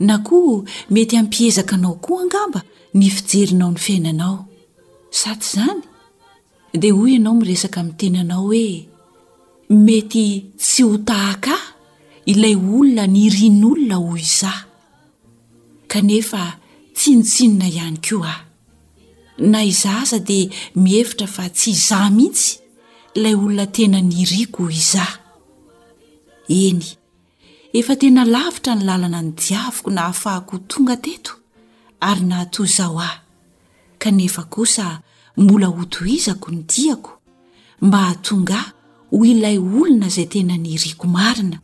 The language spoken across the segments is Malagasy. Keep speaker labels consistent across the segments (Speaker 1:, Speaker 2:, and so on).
Speaker 1: Na koa mety hampiezaka anao koa angamba ny fijerinao ny fiainanao. Sa tsy izany? Dia hoy ianao miresaka amin'ny tenanao hoe, Mety tsy ho tahaka ahy ilay olona nirian'olona ho izaho. Kanefa tsinontsinona ihany koa aho. Na izaho aza dia mihevitra fa tsy izaho mihitsy ilay olona tena niriako ho izaho. Eny. Efa tena lavitra ny lalana nodiaviko nahafahako ho tonga teto ary nahatoy izao ahy, kanefa kosa mbola hotohizako ny diako mba hahatonga ahy ho ilay olona izay tena niriko marina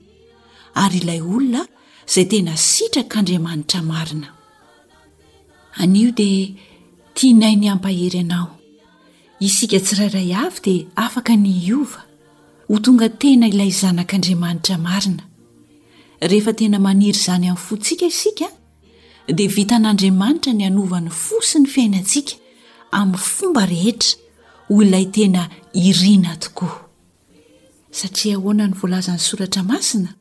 Speaker 1: ary ilay olona izay tena sitrak'Andriamanitra marina. Anio dia tianay ny hampahery anao. Isika tsirairay avy dia afaka ny hiova ho tonga tena ilay zanak'Andriamanitra marina. Rehefa tena maniry izany amin'ny fontsika isika, dia vitan'Andriamanitra ny hanova ny fo sy ny fiainantsika amin'ny fomba rehetra ho ilay tena irina tokoa. Satria ahoana no voalazan'ny Soratra Masina?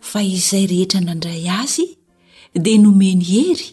Speaker 1: Fa izay rehetra nandray azy dia nomeny hery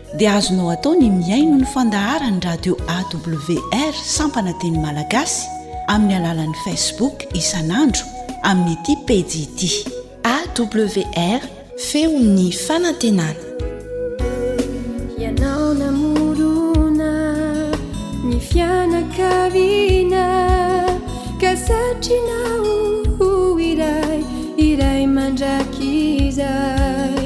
Speaker 1: dia azonao atao ny mihaino ny fandaharan'ny radio awr sampana teny malagasy amin'ny alalan'ny facebook isan'andro amin'ity pejy ity
Speaker 2: awr feon'ny fanantenana
Speaker 3: ianao namorona ny fianakaviana ka satrinao ho iray iray mandrakizay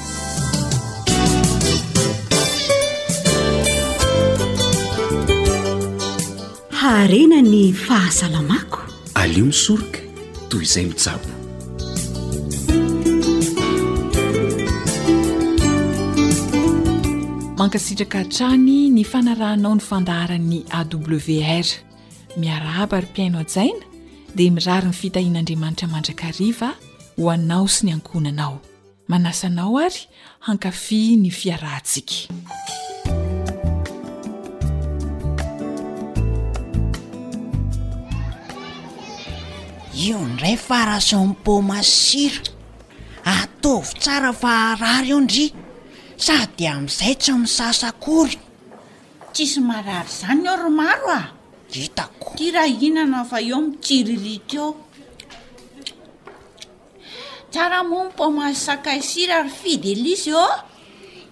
Speaker 4: haharena ny fahasalamako
Speaker 5: aleo misoroka toy izay mitsabo
Speaker 6: mankasitraka hatrany ny fanarahanao ny fandaharan'ny awr miarahaba ry mpiaino ajaina dia mirary ny fitahian'andriamanitra mandrakariva ho anao sy ny ankohonanao Manasa anao ary hankafy ny fiarahantsika.
Speaker 7: Io ndray fa ration paoma sy sira. Ataovy tsara fa harary eo ndry. Sady amin'izay tsy misasa akory.
Speaker 1: Tsisy marary izany eo ry Maro a!
Speaker 7: Hitako.
Speaker 1: Ty raha hihinana fa eo mitsiriritra eo. Tsara moa ny pomazy sakay sira ry fy delisy
Speaker 8: ô!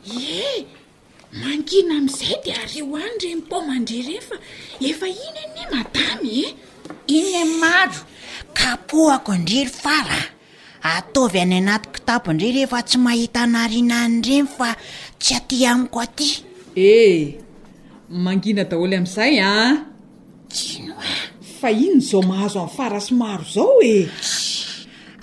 Speaker 8: Ie, mankina amin'izay dia ario any ireny poman-dry ireny fa efa iny anie madama e!
Speaker 1: Iny e Maro,
Speaker 7: kapohako indry ry Fara a! Ataovy any anaty kitapo indry rehefa tsy mahita anarina any ireny fa tsy aty amiko aty.
Speaker 6: Ee, mangina daholo amin'izay an!
Speaker 7: Kino ah!
Speaker 6: Fa inona izao mahazo an'i Fara sy Maro izao e?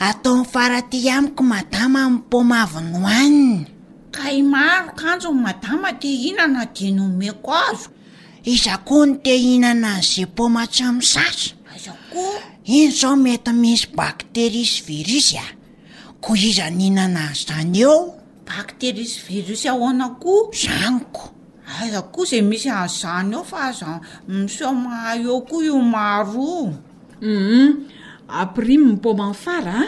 Speaker 7: Ataon'i Fara aty amiko madama ny paoma avy nohaniny.
Speaker 1: Ka i Maro kanjo ny madama te hihinana dia nomeko azy.
Speaker 7: Iza koa no te hihinana an'izay paoma tsy misasa?
Speaker 1: Aiza
Speaker 7: koa? Eny izao mety misy bacterie sy virus a! Koa iza no hihinana an'izany eo?
Speaker 1: Bacterie sy virus ahoana koa?
Speaker 7: Zaniko.
Speaker 1: Aiza koa zay misy an'izany eo fa aza miseho mahay eo koa io maro
Speaker 6: io. Humm aprime ny paoma ny fara a!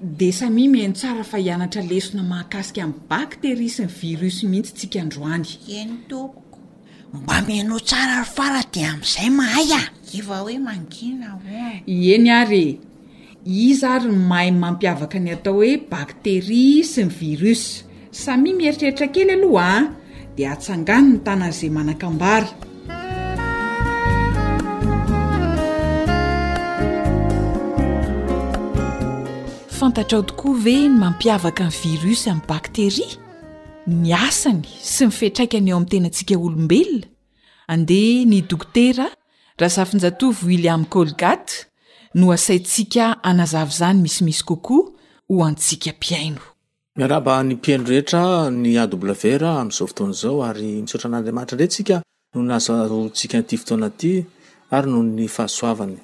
Speaker 6: Dia samia mihaino tsara fa hianatra lesona mahakasika ny bacterie sy ny virus mihitsy tsika androany.
Speaker 1: Eny tompoko.
Speaker 7: Mba mihaino tsara ry fara dia amin'izay mahay a!
Speaker 1: Efa hoe mangina hono.
Speaker 6: Eny ary e! Iza ary no mahay ny mampiavaka ny atao hoe bacterie sy ny virus? Samia mieritreritra kely aloha an! Dia atsangano ny tanan'izay manan-kambara. Fantatrao tokoa ve ny mampiavaka ny virus amin'ny bacterie? Ny asany sy ny fiantraikany eo amin'ny tenantsika olombelona? Andeha ny Dokotera Razafinjatovo William Colgat no asaintsika hanazava izany misimisy kokoa ho antsika mpihaino.
Speaker 9: Miarahaba ny mpihaino rehetra ny AWR amin'izao fotoana izao ary misaotra an'Andriamanitra indray tsika noho ny nahazoantsika ity fotoana ity ary noho ny fahasoavany.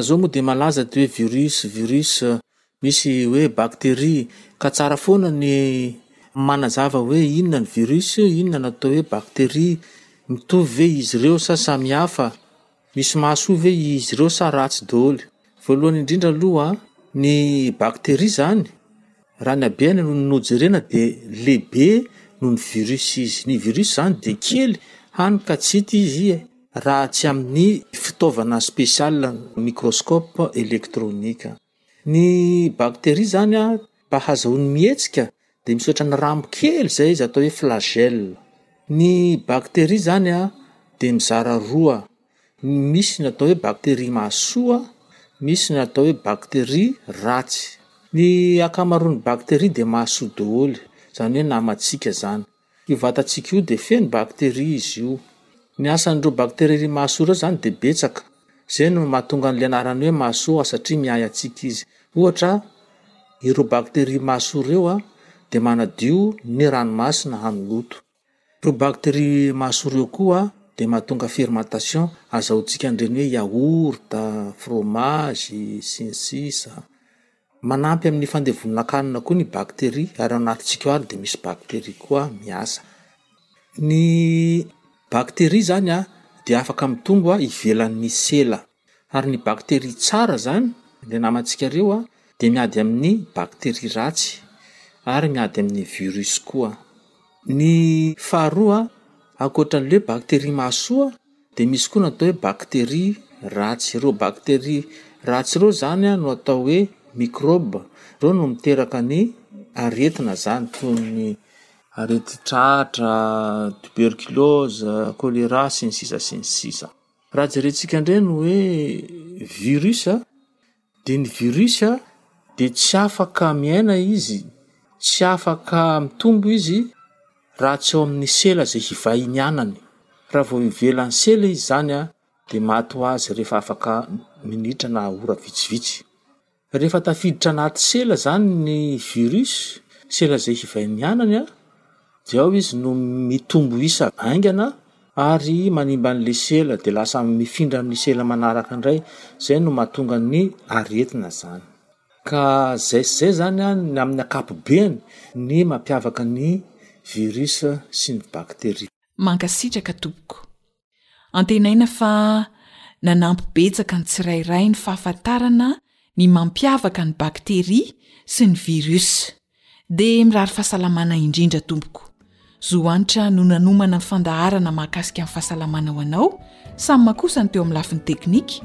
Speaker 9: Zao moa dia malaza ity hoe virus, virus, Misy hoe bacterie ka tsara foana ny manazava hoe inona ny virus, inona no atao hoe bacterie, mitovy ve izy ireo sa samy hafa, misy mahasoa ve izy ireo sa ratsy daholo. Voalohany indrindra aloha ny bacterie izany raha ny habeny no jerena dia lehibe noho ny virus izy, ny virus izany dia kely hany ka tsy hita izy raha tsy amin'ny fitaovana special microscope electronique. Ny bakteria izany a, mba ahazoany mihetsika dia misy ohatran'ny rambo kely izay izy atao hoe flagelle. Ny bakteria izany a dia mizara roa, misy ny atao hoe bakteria mahasoa, misy ny atao hoe bakteria ratsy. Ny ankamaroan'ny bakteria dia mahasoa daholo, izany hoe namantsika izany. Io vatantsika io dia feno bakteria izy io. Ny asan'ireo bakteria ry mahasoa ireo izany dia betsaka. Izay no mahatonga an'ilay anarany hoe mahasoa satria miahy antsika izy. Ohatra, ireo bakteria ry mahasoa ireo dia manadio ny ranomasina amin'ny loto. Ireo bakteria ry mahasoa ireo koa dia mahatonga fermentation, azahoantsika an'ireny hoe yaourt, fromage, sy ny sisa. Manampy amin'ny fandevonan'akanina koa ny bakteria ary ao anatintsika ao ary dia misy bakteria koa miasa. Ny bakteria izany a dia afaka mitombo a ivelan'ny sela ary ny bakteria tsara izany ilay namantsika ireo a dia miady amin'ny bakteria ratsy ary miady amin'ny virus koa. Ny faharoa ankoatra an'ilay bakteria mahasoa Dia misy koa ny atao hoe bacterie ratsy. Ireo bacterie ratsy ireo izany no atao hoe microbe. Ireo no miteraka ny aretina izany toy ny aretin-tratra, tuberculose, choléra sy ny sisa sy ny sisa. Raha jerentsika indray ny hoe virus. Dia ny virus dia tsy afaka miaina izy, tsy afaka mitombo izy raha tsy ao amin'ny sela izay hivahiny anany. Raha vao ivelan'ny sela izy izany dia maty ho azy rehefa afaka minitra na ora vitsivitsy. Rehefa tafiditra anaty sela izany ny virus, sela izay hivahiny anany, Dia ao izy no mitombo isa haingana ary manimba ny lesela dia lasa mifindra amin'ny sela manaraka indray, izay no mahatonga ny aretina izany. Ka izay sy izay izany an, ny amin'ny ankapobeny ny mampiavaka ny virus sy ny bacterie.
Speaker 6: Mankasitraka tompoko. Antenaina fa nanampy betsaka ny tsirairay ny fahafantarana ny mampiavaka ny bakteria sy ny virus. Dia mirary fahasalamana indrindra tompoko. Zo Hanitra no nanomana ny fandaharana mahakasika ny fahasalamana ho anao, Sam kosa ny teo amin'ny lafiny teknika,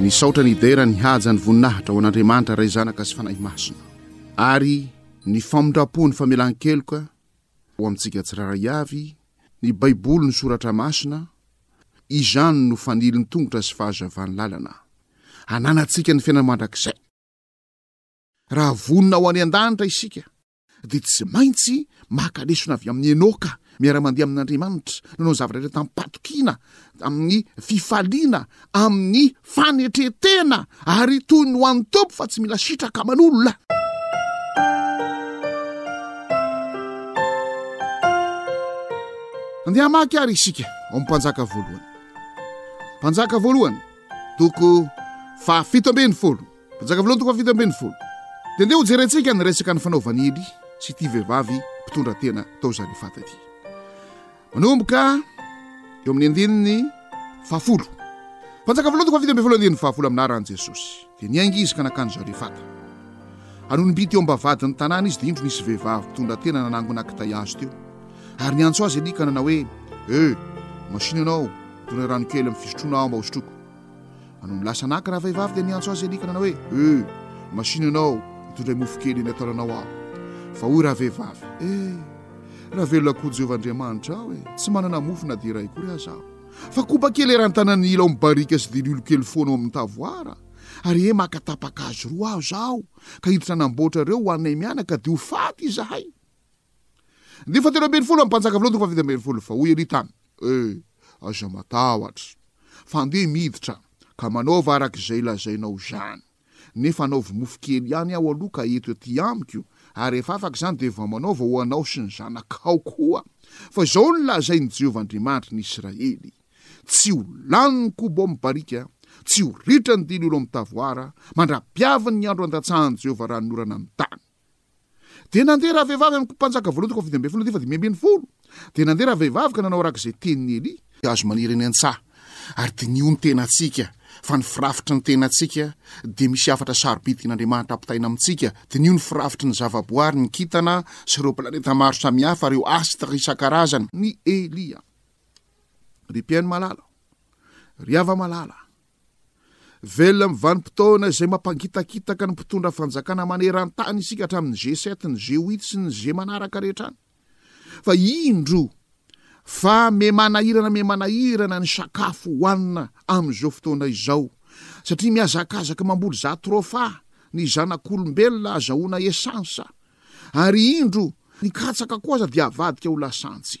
Speaker 5: Nisaotra ny
Speaker 10: dera ny haja ny voninahitra ho an'Andriamanitra Ray Zanaka sy Fanahy Masina ary ny famindram-po ny famelan-keloka ho amintsika tsirairay avy ny Baiboly ny soratra masina izany no fanilin-tongotra sy fahazavan'ny lalana hananantsika ny fiainana mandrakizay raha vonona ho any an-danitra isika. dia tsy maintsy maka lesona avy amin'i Enoka, miara-mandeha amin'Andriamanitra, nanao ny zava-drehetra tamim-patokiana, amin'ny fifaliana, amin'ny fanetren-tena, ary toy ny ho an'ny Tompo fa tsy mila sitraka aman'olona. Andeha hamaky ary isika ao amin'ny Mpanjaka voalohany. Mpanjaka voalohany, toko fahafito ambin'ny folo. Mpanjaka voalohany toko fahafito ambin'ny folo. Dia ndeha hojerentsika ny resaka nifanaovan'i Ely sy ity vehivavy mpitondra tena tao Zarefata ity. Manomboka eo amin'ny andininy fahafolo. Mpanjaka voalohany toko fahafito ambin'ny folo andininy fahafolo Amin'ny anaran'i Jesosy dia niainga izy ka nankany Zarefata. Hanonim-by teo am-bavahadin'ny tanàna izy dia indro nisy vehivavy mpitondra tena nanangona kitay azo teo. Ary niantso azy Elia ka nanao hoe, Ê! Masìna ianao, dona rano kely amin'ny fisotroana aho mba hosotroiko. Anao ny lasa naka raha vehivavy dia niantso azy alika nanao hoe eh machine anao hitondra mofo kely eny atalanao aho fa hoy raha vehivavy eh raha velona koa Jehovah Andriamanitra aho eh tsy manana mofo na dia iray kory aza aho fa kopa kely eran-tanan'ny ila ao mibarika sy diliolo kely foana ao amin'ny tavoara ary eh maka tapa-kazo roa aho zaho ka hiditra hanamboatra ireo ho anay mianaka dia ho faty izahay Ny fahatelo ambin'ny folo amin'ny mpanjaka voalohany toko fahafito ambin'ny folo, fa hoy Elia taminy, Ee, aza matahotra, fa ndeha miditra, ka manaova araka izay lazainao izany. Nefa anaovy mofo kely ihany aho aloha, ka eto ety amiko, ary rehefa afaka izany dia vao manaova ho anao sy ny zanakao koa. Fa izao no lazain'i Jehovah Andriamanitry ny Israely, Tsy ho lany ny koba ao amin'ny barika, tsy ho ritra ny diloilo ao amin'ny tavoara, mandra-piavin'ny andro andatsahan'i Jehovah ranonorana ny tany. Dia nandeha ravehivavy amin'ko mpanjaka voalohany toko fahafito ambin'ny folo andininy fahadimy ambin'ny folo. Dia nandeha ravehivavy ka nanao araka izay tenin'i Elia. Azo maniry eny an-tsaha, ary diniho ny tenantsika, fa ny firafitry ny tenantsika dia misy hafatra sarobidy tian'Andriamanitra ampitaina amintsika. Diniho ny firafitry ny zavaboary, ny kintana, sy ireo planeta maro samihafa, ireo astre isan-karazany. Ny Elia. Ry mpihaino malala. Ry hava malala. Velona amin'ny vanim-potoana izay mampangitakitaka ny mpitondra fanjakana maneran-tany isika hatramin'ny G7, ny G8 sy ny G manaraka rehetra any. Fa indro fa miha-manahirana miha-manahirana ny sakafo hohanina amin'izao fotoana izao satria mihazakazaka mamboly zatrofa ny zanak'olombelona azahoana esansa ary indro ny katsaka koa aza dia avadika ho lasantsy.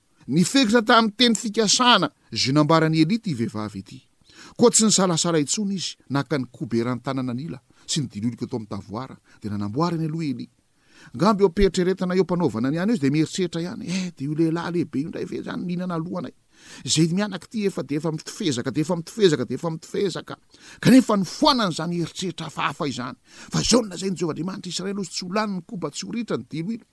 Speaker 10: Nifekotra tamin'ny teny fikasana izay nambaran'i Elia ity vehivavy ity. Koa tsy nisalasala intsony izy, naka ny koberan'ny tanana an'ila sy ny dilolika tao amin'ny tavoara, dia nanamboarany aloha i Elia. Angamba eo am-pieritreretana eo am-panaovana ny anio izy dia mieritreritra ihany, Eh, dia io lehilahy lehibe io indray ve izany mihinana alohanay? Izay mianaka ity efa dia efa mitofezaka, dia efa mitofezaka, dia efa mitofezaka. Kanefa nofoanany izany eritreritra hafahafa izany. Fa izao nolazain'i Jehovah Andriamanitr'i Israely hozy, Tsy ho lany ny koba, tsy ho ritra ny diloilo.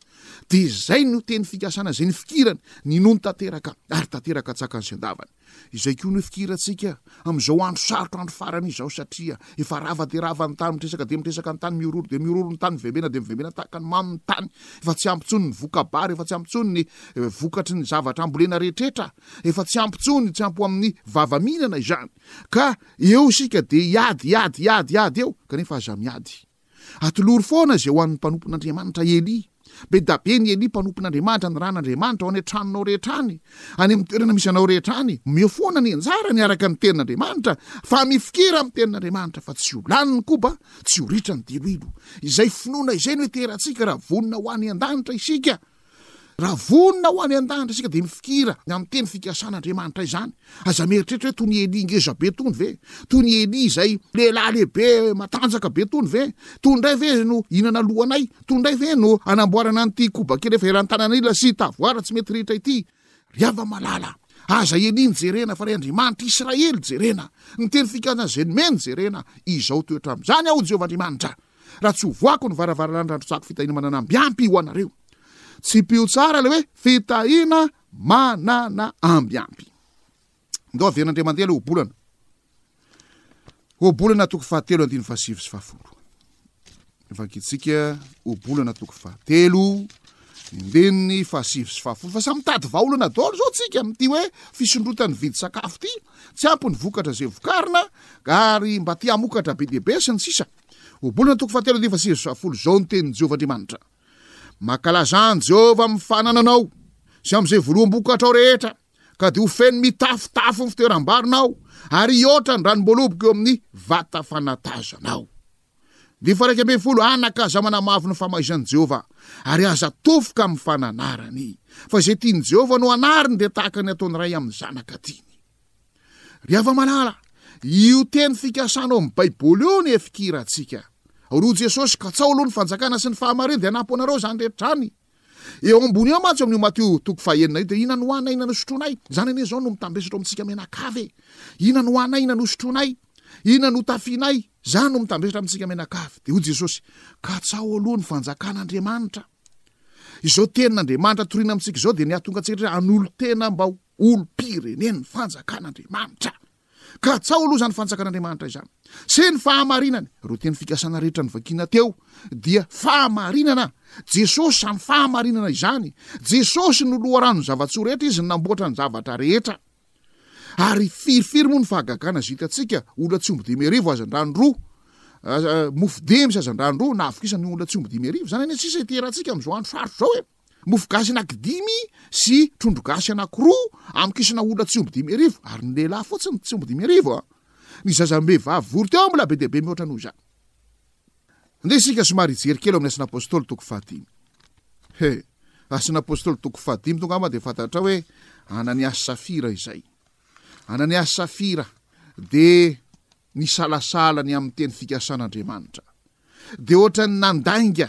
Speaker 10: Dia izay no teny fikasana, izay no fikirany, ny nony tanteraka ary tanteraka tsakany sy andavany. Izay koa no fikirantsika amin'izao andro sarotra, andro farany izao satria efa rava dia rava ny tany, mitresaka dia mitresaka ny tany, mihorohoro dia mihorohoro ny tany, mivembena dia mivembena tahaka ny mamo ny tany. Efa tsy ampy intsony ny voka-bary, efa tsy ampy intsony ny eh, vokatry ny zavatra ambolena rehetrrehetra, efa tsy ampy intsony, tsy ampy ho amin'ny vava-mihinana izany. Ka eo isika dia hiady, hiady, hiady, hiady eo, kanefa aza miady. Atolory foana izay ho an'ny mpanompon'Andriamanitra Elia. Be da be ny Elia mpanompon'Andriamanitra nirahan'Andriamanitra ao any an-tranonao rehetra any, any amin'ny toerana misy anao rehetra any. Omeo foana ny anjarany araka ny Tenin'Andriamanitra, fa mifikira amin'ny Tenin'Andriamanitra, fa tsy ho lany ny koba, tsy ho ritra ny diloilo. Izay finoana izay no hiteratsika raha vonona ho any an-danitra isika. Raha vonona ho any an-danitra isika dia mifikira ny amin'ny teny fikasan'Andriamanitra izany. Aza mieritreritra hoe toy ny Elia ngeza be tony ve? Toy ny Elia izay lehilahy lehibe matanjaka be tony ve? Toy indray ve no hinana lohanay? Toy indray ve no hanamboarana an'ity koba kely efa eran'ny tanan'ila sy tavoara tsy mety rihitra ity? Ry hava-malala, aza heniny jerena, fa ry Andriamanitr' Israely jerena, ny teny fikanjan' izay nomeny jerena, izao toetra amin' izany Aho, Jehovah Andriamanitra, Raha tsy ho voako ny varavarana nandrotsahako fitahiana manana amby ampy ho anareo. Tsipio tsara ilay hoe fitahiana manana amby ampy. Ndao averin'Andriamandeha ilay ohabolana. Ohabolana toko fahatelo andiny fahasivy sy fahafolo. Vakitsika ohabolana toko fahatelo ndininy fahasivy sy fahafolo fa samy mitady vahaolana daholo zao tsika amin'ity hoe fisondrotan'ny vidy sakafo ity tsy ampy ny vokatra izay vokarina ary mba ty hamokatra be dia be sy ny sisa ohabolana toko fahatelo andiny fahasivy sy fahafolo zao ny tenin'i Jehovah Andriamanitra. Makalaza an'i Jehovah amin'ny fanananao sy amin'izay voloham-bokatrao rehetra. ka dia ho feno mitafotafo ny fitoeram-barina ao ary hihoatra ny ranom-boaloboka eo amin'ny vata fanatazana ao. Ny faraika ambin'ny folo, Anaka, aza manamavo ny famaizan'i Jehovah, ary aza tofoka amin'ny fananarany, fa izay tian'i Jehovah no anariny dia tahaka ny ataon'ny ray amin'ny zanaka tiany. Ry hava-malala, io teny fikasana ao amin'ny Baiboly io ny efikirantsika. Aory ho Jesosy, katsaho aloha ny fanjakana sy ny fahamarinana, dia hanampy anareo izany rehetra izany. Eo ambony eo mantsy amin'io Matio toko fahenina io dia inona no hanaina nosotroinay? Izany anie izao no mitambesatra ao amintsika mianakavy e! Inona no hanaina nosotroinay? Inona no tafianay? Izany no mitambesatra amintsika mianakavy. Dia hoy Jesosy, katsaho aloha ny fanjakan'Andriamanitra. Izao tenin'Andriamanitra torina amintsika izao dia ny hahatonga antsika rehetra hanolo-tena mba ho olom-pirenen'ny fanjakan'Andriamanitra. Katsaho aloha izany fantsakan'Andriamanitra izany. Se ny fahamarinany, ireo teny fikasana rehetra nyvakiana teo, dia fahamarinana. Jesosy izany fahamarinana izany. Jesosy no loharanony zavatsoa rehetra izy namboatra ny zavatra rehetra. Ary firifiry moa ny fahagagana izay hitantsika, olona tsy omby dimy arivo azandrano roa, mofo demy sy azandrano roa, nahavokisany olona tsy omby dimy arivo. Izany any sisa ity erantsika amin'izao andro sarotra izao e. mofogasy anakidimy sy trondrogasy anakiroa amikisina olona tsy omby dimy arivo ary ny lehilahy fotsiny tsy omby dimy arivo a ny zazambe vavy vory teo mbola be dia be mihoatra noho izany ndeha isika somary hijery kely ao amin'ny asin'apôstôly toko fahadimy he asin'apôstôly toko fahadimy tonga ama dia fantatra hoe ananiasy safira izay ananiasy safira dia ny salasala ny amin'ny teny fikasan'andriamanitra dia ohatrany nandainga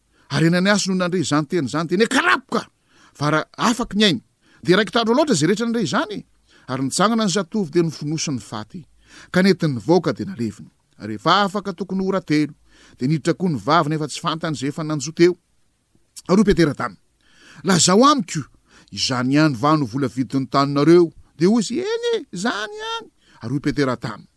Speaker 10: ary ianany ihasy no nandre izany teny izany dia nikarapoka fa raha afaky ny ainy dia raiki-tandro loatra izay rehetra nandre izany e! ary nitsangana ny zatovo dia nofonosin'ny faty ka nentiny nivoaka dia naleviny ary efa afaka tokony ho ora telo dia niditra koa ny vavy nefa tsy fantany izay efa nanjo teo aloha Petera tany lazao amiko izany ihany va no vola vidin'ny taninareo dia hoy izy eny e! izany ihany ary hoy Petera taminy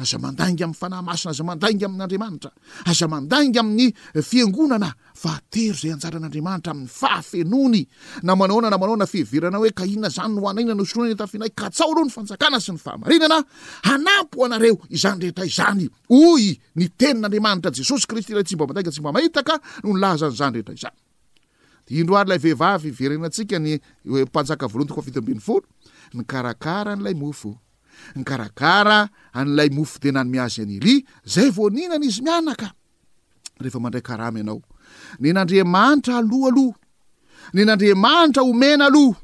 Speaker 10: Aza mandainga amin'ny Fanahy Masina, aza mandainga amin'Andriamanitra, aza mandainga amin'ny Fiangonana fahatelo izay anjaran'Andriamanitra amin'ny fahafenoany, na manahoana na manahoana fiheverana hoe ka inona izany no hanaina no hosoroana eto afinay, katsaho aloha ny fanjakana sy ny fahamarinana hanampo anareo izany rehetra izany, hoy ny tenin'Andriamanitra, Jesosy Kristy ilay tsy mba mandainga tsy mba mahitaka no nilaza an'izany rehetra izany. Indro ary ilay vehivavy iverenantsika ny eh, mpanjaka voalohany toko fito ambin'ny folo, nikarakara an'ilay mofo. nikarakara an'ilay mofo denan'i Miazy an'i Elia, izay vao nihinana izy mianaka. Rehefa mandray karama ianao, nen'Andriamanitra aloha aloha, nen'Andriamanitra omena aloha,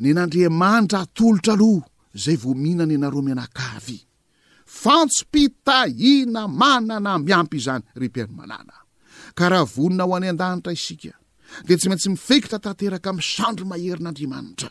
Speaker 10: nen'Andriamanitra atolotra aloha, izay vao mihinana ianareo mianakavy. Fantsom-pitahiana manana miampy izany, ry mpiara-manana. Ka raha vonona ho any an-danitra isika, dia tsy maintsy mifikitra tanteraka amin'ny sandry maherin'Andriamanitra.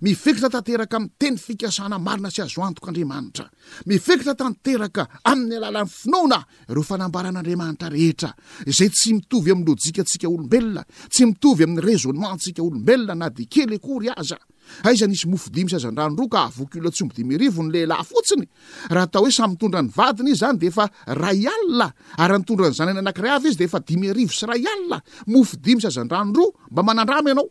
Speaker 10: Mifetra tanteraka amin'ny teny fikasana marina sy azo antoka Andriamanitra. Mifetra tanteraka amin'ny alalan'ny finoana ireo fanambaran'Andriamanitra rehetra, izay tsy mitovy amin'ny lojikantsika olombelona, tsy mitovy amin'ny raisonnement-ntsika olombelona na dia kely akory aza. Aiza nisy mofo dimy sy hazandrano roa ka avok'olona tsy omby dimy arivo ny lehilahy fotsiny? Raha atao hoe samy mitondra ny vadiny izy izany dia efa iray alina, ary raha nitondra ny zanany anankiray avy izy dia efa dimy arivo sy iray alina. Mofo dimy sy hazandrano roa, mba manandrama ianao?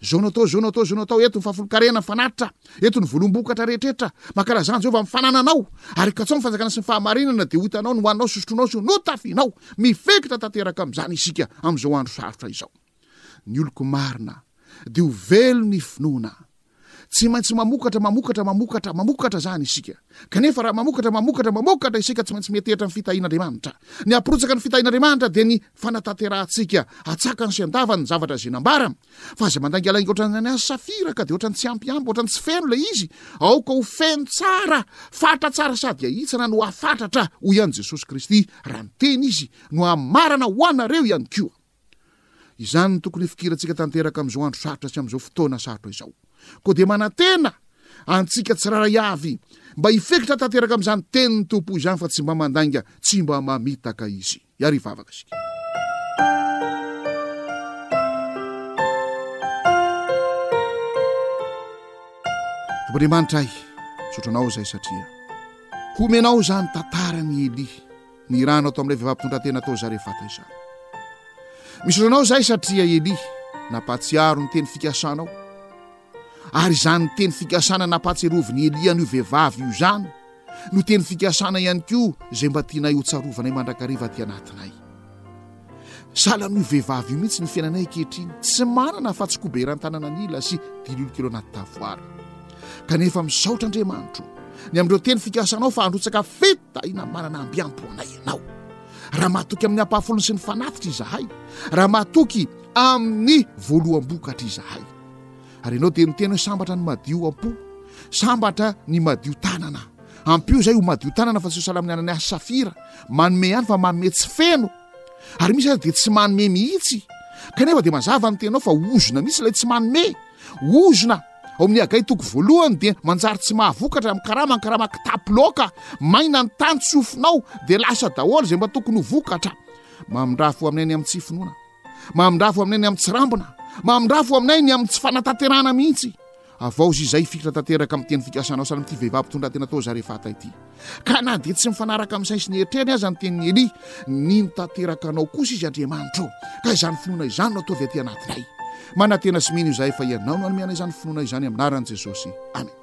Speaker 10: Zao no atao, zao no atao, zao no atao, eto ny fahafolon-karena mifanatitra, eto ny volom-bokatra rehetrretra, mankalazan'i Jehovah amin'ny fanananao, ary katsao ny fanjakana sy ny fahamarinana, dia ho hitanao ny hohaninao sy sotroinao sy notafianao. Mifetra tanteraka amin'izany isika amin'izao andro sarotra izao. Ny oloko marina dia ho velo ny finoana Tsy maintsy mamokatra, mamokatra, mamokatra, mamokatra izany isika. Kanefa raha mamokatra, mamokatra, mamokatra isika tsy maintsy mihetehitra ny fitahian'Andriamanitra. Ny hampirotsaky ny fitahian'Andriamanitra dia ny fanatanterahantsika hatsakany sy handavany ny zavatra izay nambara. Fa aza mandaingalainga ohatran'ny an'i Safira ka dia ohatran'ny tsy ampy ampy, ohatran'ny tsy feno ilay izy. Aoka ho feno tsara, fatra tsara sady hahitsana no hahafatratra, hoy ihany Jesosy Kristy, raha niteny Izy, no hamarana ho anareo ihany koa. Izany no tokony hifikirantsika tanteraka amin'izao andro sarotra sy amin'izao fotoana sarotra izao. Koa dia manantena antsika tsirairay avy mba hifekotra tanteraka amin'izany tenin'ny Tompo izany fa tsy mba mandainga, tsy mba mamitaka Izy. Hiary hivavaka isika. Tompo Andriamanitra ay, misaotra Anao izay satria homenao izany tantaran'i Elia. ny raha natao amin'ilay vehivavy mpitondra tena tao Zarefata izany. Misaotra anao izahay satria Elia nampahatsiaro ny teny fikasanao, ary izany teny fikasana nampahatsiarovin'i Elia an'io vehivavy io izany no teny fikasana ihany koa izay mba tianay hotsarovanay mandrakariva aty anatinay. Sahala amin'io vehivavy io mihitsy ny fiainanay ankehitriny, tsy manana afa-tsy koba eran-tanana an'ila sy dilolikely ao anaty tavoara. Kanefa misaotra Andriamanitro ny amin'ireo teny fikasanao fa handrotsaka feta ina manana ambiampo anay ianao. Raha matoky amin'ny ampahafolony sy ny fanatitra izahay, raha matoky amin'ny voaloham-bokatra izahay. Ary ianao dia niteny hoe sambatra ny madio am-po, sambatra ny madio tanana. Ampio izay ho madio tanana fa tsy ho salaminanan'ny ahy safira, manome ihany fa manome tsy feno, ary misy aza dia tsy manome mihitsy. Kanefa dia mazava ny tenao fa ozona mihitsy ilay tsy manome. Ozona! Ao amin'ny Hagay toko voalohany dia manjary tsy mahavokatra amin'ny karama ny karama kitapo loaka, maina ny tany tsofinao dia lasa daholo izay mba tokony ho vokatra. Mamindrafo aminay ny amin'ny tsy finoana. Mamindrafo aminay ny amin'ny tsy rambona. Mamindrafo aminay ny amin'ny tsy fanatanterahana mihitsy. Havaozy izay fikitra tanteraka amin'ny teny fikasanao sahala amin'ity vehivavy mpitondra tena tao Zarefata ity. Ka na dia tsy mifanaraka amin'ny sainy sy ny eritreriny aza ny tenin'i Elia, nino tanteraka anao kosa izy, Andriamanitra ô, ka izany finoana izany no ataovy aty anatinay. Manantena sy mino izahay fa ianao no hanome anay izany finoana izany
Speaker 11: amin'ny anaran'i Jesosy. Amena.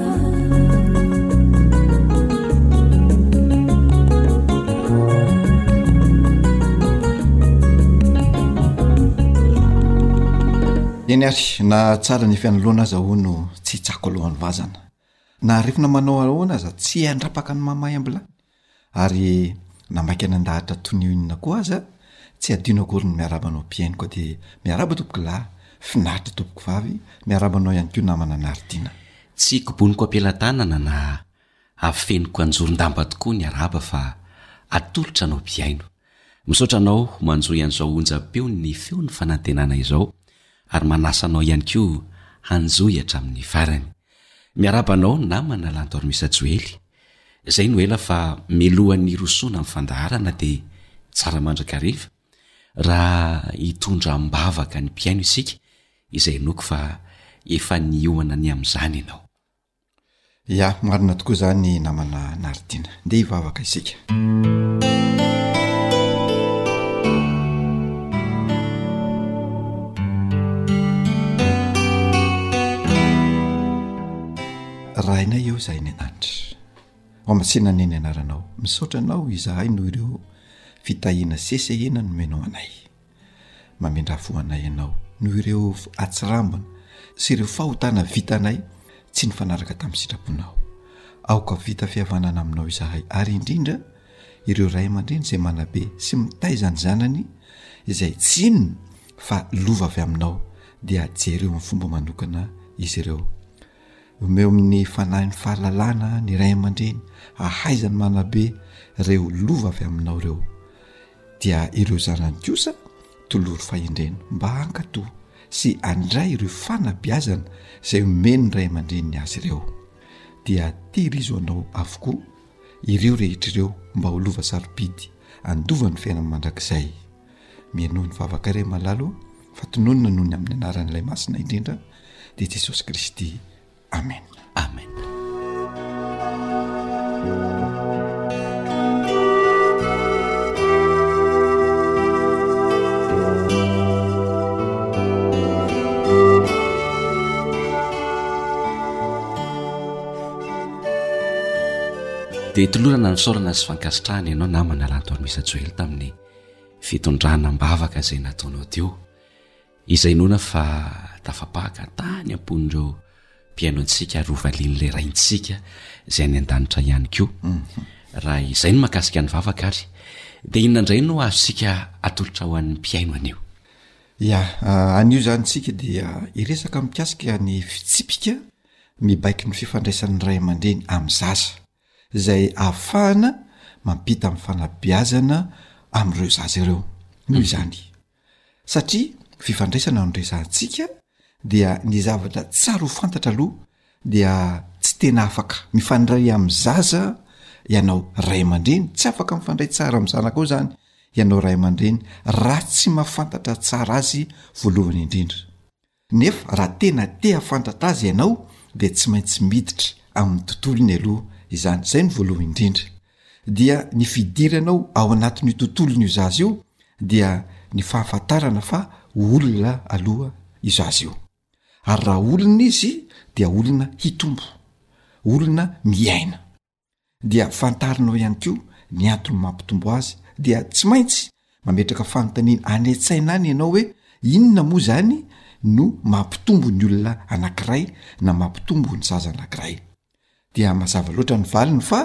Speaker 11: Eny
Speaker 12: ary, na tsara ny fianoloana aza hono tsy tsako alohan'ny vazana. Na arifina manao ahoana aza, tsy handrapaka ny mahamay am-bilany. Ary na maika nandahatra toy ny hoe inona koa aza, tsy adino akory ny miarahaba anao mpihaino ka dia miarahaba tompoko lahy, finaritra tompoko vavy, miarahaba anao ihany koa namana Naritina.
Speaker 13: Tsy koboniko am-pelatanana na afeniko anjoron-damba tokoa ny arahaba fa atolotra anao mpihaino. Misaotra anao manjohy an'izao onjam-peon'ny feon'ny fanantenana izao ary manasa anao ihany koa hanjohy hatramin'ny farany. Miarahaba anao namana Lantormisa Joely Zay no ela fa melohan'ny hirosoana am fandaharana de tsara mandrakariva raha hitondra ambavaka ny mpihaino isika izay inoako fa efa niomana ny amzany ianao.
Speaker 12: Ya, marina tokoa zany namana Naridina. Ndeha hivavaka isika. Rainay eo izahay any an-danitra. Mamasina anie ny anaranao. Misaotra anao izahay noho ireo fitahiana sesehena nomenao anay. Mamindrà fo anay ianao noho ireo atsirambina sy ireo fahotana vitanay tsy nifanaraka tamin'ny sitraponao. Aoka vita fihavanana aminao izahay ary indrindra ireo ray aman-dreny izay manabe sy mitaiza ny zanany izay tsy inona fa lova avy aminao dia jereo amin'ny fomba manokana izy ireo. Omeo amin'ny fanahin'ny fahalalana ny ray aman-dreny hahaizany manabe ireo lova avy aminao ireo, dia ireo zanany kosa tolory fahendrena mba hankato sy handray ireo fanabeazana izay omen'ny ray aman-dreniny azy ireo. Dia tehirizo anao avokoa ireo rehetra ireo mba ho lova sarobidy handova ny fiainany mandrakizay. Mihainoa ny vavaka iray malalo fa tononina noho ny amin'ny anaran'ilay masina indrindra dia Jesosy Kristy. Amen.
Speaker 13: Amen. dia tolorana ny fisaorana sy fankasitrahana ianao namana Rantao Amisa Joel tamin'ny Fitondrana am-bavaka izay nataonao teo, izay inoana fa tafapaka tany am-pon'ireo mpihaino antsika ary hovalian'ilay Raintsika izay any an-danitra ihany koa. Raha izay no mahakasika ny vavaka ary, dia inona indray no azontsika atolotra ho an'ny mpihaino anio?
Speaker 12: Ia, anio izany isika dia hiresaka mikasika ny fitsipika mibaiko ny fifandraisan'ny ray aman-dreny amin'ny zaza. izay ahafahana mampita amin'ny fanabeazana amin'ireo zaza ireo, noho izany, satria fifandraisana no resahantsika, dia ny zavatra tsara ho fantatra aloha dia tsy tena afaka mifandray amin'ny zaza ianao ray aman-dreny, tsy afaka mifandray tsara amin'ny zanakao izany ianao ray aman-dreny raha tsy mahafantatra tsara azy voalohany indrindra, Nefa raha tena te hafantatra azy ianao dia tsy maintsy miditra amin'ny tontolony aloha izany, izay no voalohany indrindra. Dia ny fidiranao ao anatin'io tontolon'io zaza io dia ny fahafantarana fa olona aloha io zaza io. Ary raha olona izy dia olona hitombo, olona miaina. dia fantarinao ihany koa ny antony mampitombo azy dia tsy maintsy mametraka fanontaniana any an-tsaina any ianao hoe inona moa zany no mampitombo ny olona anankiray na mampitombo ny zaza anankiray dia mazava loatra ny valiny fa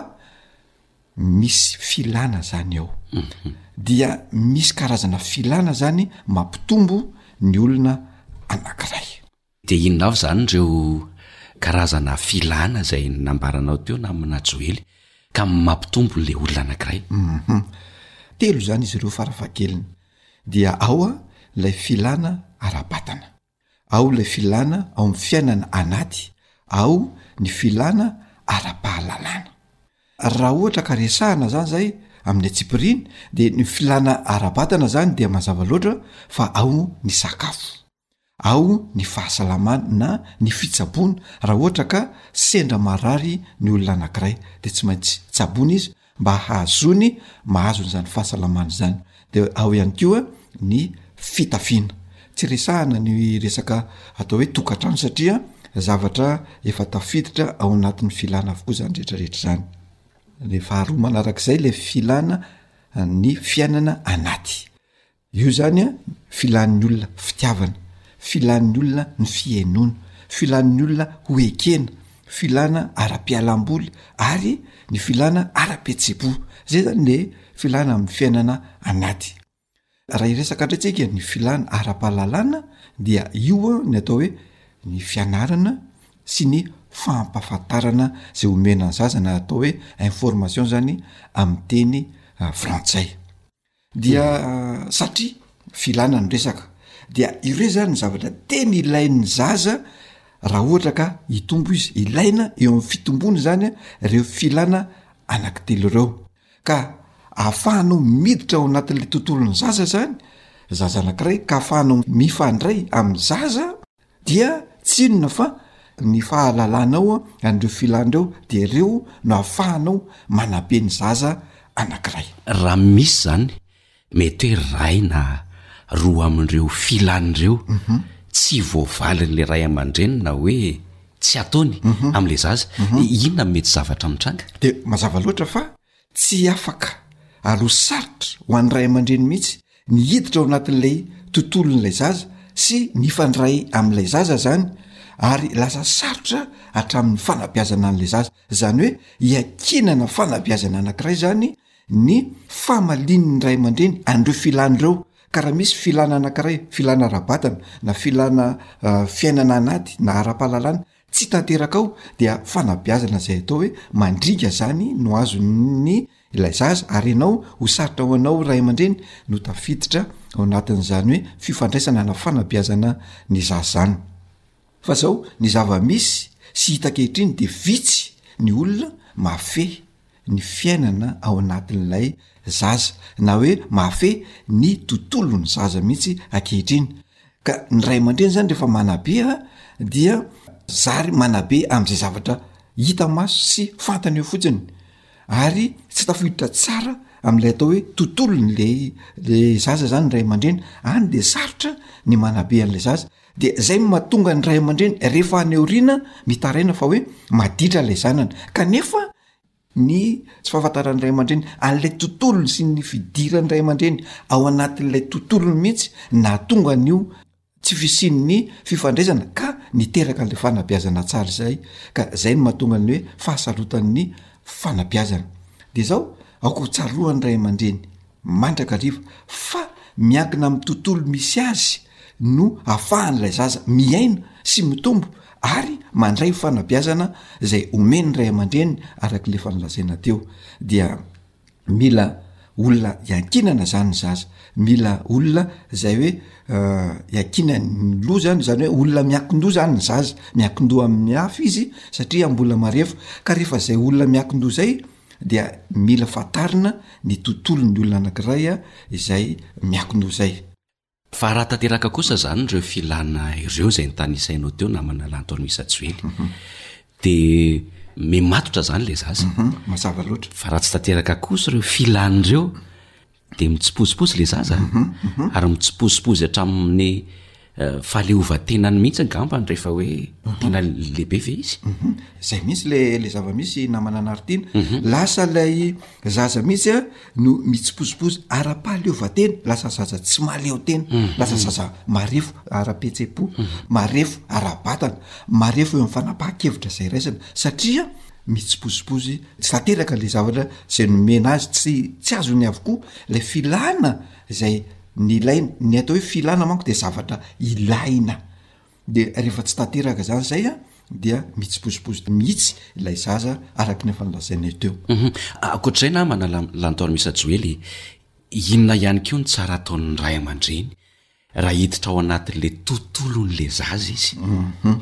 Speaker 12: misy filana zany ao mhm. dia misy karazana filana zany mampitombo ny olona anankiray
Speaker 13: Dia inona avy izany ireo karazana filana izay nambaranao teo namana Joely ka mampitombo ilay olona anankiray?
Speaker 12: Umhum. Telo izany izy ireo farafahakeliny. Dia ao ilay filana ara-batana, ao ilay filana ao amin'ny fiainana anaty, ao ny filana ara-pahalalana. Raha ohatra ka resahana izany izay amin'ny antsipiriany dia ny filana ara-batana izany dia mazava loatra fa ao ny sakafo. ao ny fahasalamany na ny fitsaboana raha ohatra ka sendra marary ny olona anankiray dia tsy maintsy tsaboina izy mba hahazoany mahazo an'izany fahasalamana izany dia ao ihany koa ny fitafiana tsy resahana ny resaka atao hoe tokantrano satria zavatra efa tafiditra ao anatin'ny filana avokoa izany rehetrarehetra izany le faharoa manarak'izay le filana ny fiainana anaty Eo zany an filan'ny olona fitiavana, filan'ny olona ny fihenoana, filan'ny olona ho ekena, filana ara-pialamboly ary ny filana ara-pihetseham-po. Zay zany le filana amin'ny fiainana anaty. Raha hiresaka ndray tsika ny filana ara-pahalalana dia io an ny atao hoe ny fianarana sy ny fampafantarana zay omena ny zaza na atao hoe information zany amin'ny teny frantsay. Dia satria filana ny resaka dia ireo zany ny zavatra tena ilain'ny zaza raha ohatra ka hitombo izy, ilaina eo amin'ny fitombony zany a reo filana anaky telo reo ka ahafahanao miditra ao anatin'le tontolon'ny zaza zany zaza anakiray ka ahafahanao mifandray amin'ny zaza dia tsy inona fa ny fahalalanao an'ireo filana ireo dia ireo no ahafahanao manabe ny zaza anankiray.
Speaker 13: Raha misy izany, mety hoe iray na roa amin'ireo filana ireo tsy voavalin'ilay ray aman-dreny na hoe tsy ataony amin'ilay zaza, inona no mety zavatra mitranga?
Speaker 12: Dia mazava loatra fa Tsy afaka ary ho sarotra ho an'ny ray aman-dreny mihitsy ny hiditra ao anatin'ilay tontolon'ilay zaza sy mifandray amin'ilay zaza izany ary lasa sarotra hatramin'ny fanabeazana an'ilay zaza. Izany hoe iankinana fanabeazana anankiray izany ny famalian'ny ray aman-dreny an'ireo filàny ireo, ka raha misy filàna anankiray, filàna ara-batana na filàna fiainana anaty na ara-pahalalana, Tsy tanteraka ao dia fanabeazana izay atao hoe mandriga zany no azon'ny ilay zaza ary ianao ho sarotra ho anao ray aman-dreny no tafiditra ao anatin'izany hoe fifandraisana na fanabeazana ny zaza zany fa zao ny zava-misy sy hita ankehitriny de vitsy ny olona mahafehy ny fiainana ao anatin'ilay zaza na hoe mahafehy ny tontolon'ny zaza mihitsy ankehitriny ka ny ray aman-dreny zany rehefa manabe a dia zary manabe am'izay zavatra hita maso sy fantany eo fotsiny ary tsy tafiditra tsara am'ilay atao hoe tontolony le le zaza zany ray aman-dreny any de sarotra ny manabe an'ilay zaza de zay no mahatonga ny ray aman-dreny rehefa any aoriana mitaraina fa hoe maditra ilay zanany kanefa ny tsy fahafantaran'ny ray aman-dreny an'ilay tontolony sy ny fidiran'ny ray aman-dreny ao anatin'ilay tontolony mihitsy nahatonga an'io tsy fisian'ny fifandraisana ka niteraka an'ilay fanabeazana tsara izay ka zay no mahatonga ny hoe fahasarotan'ny fanabeazana de zao aoka ho tsaroan'ny ray aman-dreny mandrakariva fa miankina amin'ny tontolo misy azy no afahan'ilay zaza miaina sy mitombo ary mandray fanabeazana izay omen'ny ray aman-dreny araka ilay fanlazaina teo dia mila olona iankinana zany ny zaza mila olona izay hoe iankinan'ny loha zany zany hoe olona miankin-doha zany ny zaza miankin-doha amin'ny hafa izy satria mbola marefo ka rehefa izay olona miankin-doha izay dia mila fantarina ny tontolon'ny olona anankiray izay miakina eo izay.
Speaker 13: Fa raha tanteraka kosa izany ireo filana ireo izay nitanisainao teo namana lanto an'i Misa Joely dia mimatotra izany ilay
Speaker 12: zaza. Mazava loatra.
Speaker 13: Fa raha tsy tanteraka kosa ireo filana ireo dia mitsipozipozy ilay zaza an, mhm, mhm. ary mitsipozipozy hatramin'ny eh, fahaleovantenany mihitsy angambany rehefa hoe mhm. tena lehibe ve izy
Speaker 12: zay mihitsy le le zava-misy namana anaritiana lasa lay zaza mihitsy a no mitsipozipozy ara-pahaleovantena lasa zaza tsy mahaleo tena lasa zaza marefo ara-petsepo marefo ara-batana marefo eo amn'ny fanapaha-kevitra zay raisana satria mitsipozipozy tsy tanteraka ilay zavatra izay nomena azy, tsy tsy azony avokoa ilay filana izay nilaina, ny atao hoe filana manko dia zavatra ilaina, de rehefa tsy tanteraka zany zay a dia mitsipozipozy mihitsy ilay zaza araky ny efa nolazainay
Speaker 13: teo. Humm akoatr'izay namana la- lantorimisa joely e, inona ihany koa ny tsara ataon'ny ray aman-dreny Raha hiditra ao anatin'le tontolon'le zaza izy.
Speaker 12: Hum.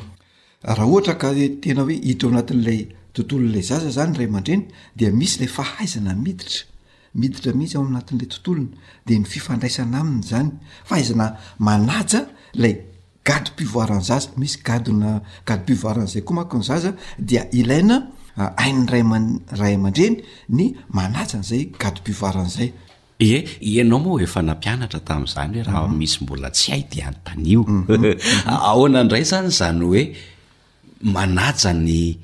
Speaker 12: Raha ohatra ka hoe tena hoe hiditra ao anatin'ilay tontolon'ilay zaza zany ny ray aman-dreny dia misy ilay fahaizana miditra, miditra mihitsy ao anatin'ilay tontolony, de ny fifandraisana aminy zany, fahaizana manaja lay gadim-pivoaran'ny zaza, misy gadona gadim-pivoaran'izay koa manko ny zaza dia ilaina hain'ny ray aman- ray aman-dreny ny manaja an'izay gadim-pivoarany izay,
Speaker 13: Ie, ianao moa efa nampianatra tamin'izany hoe raha misy mbola tsy hay dia anontanio. Ahoana indray izany izany hoe manaja ny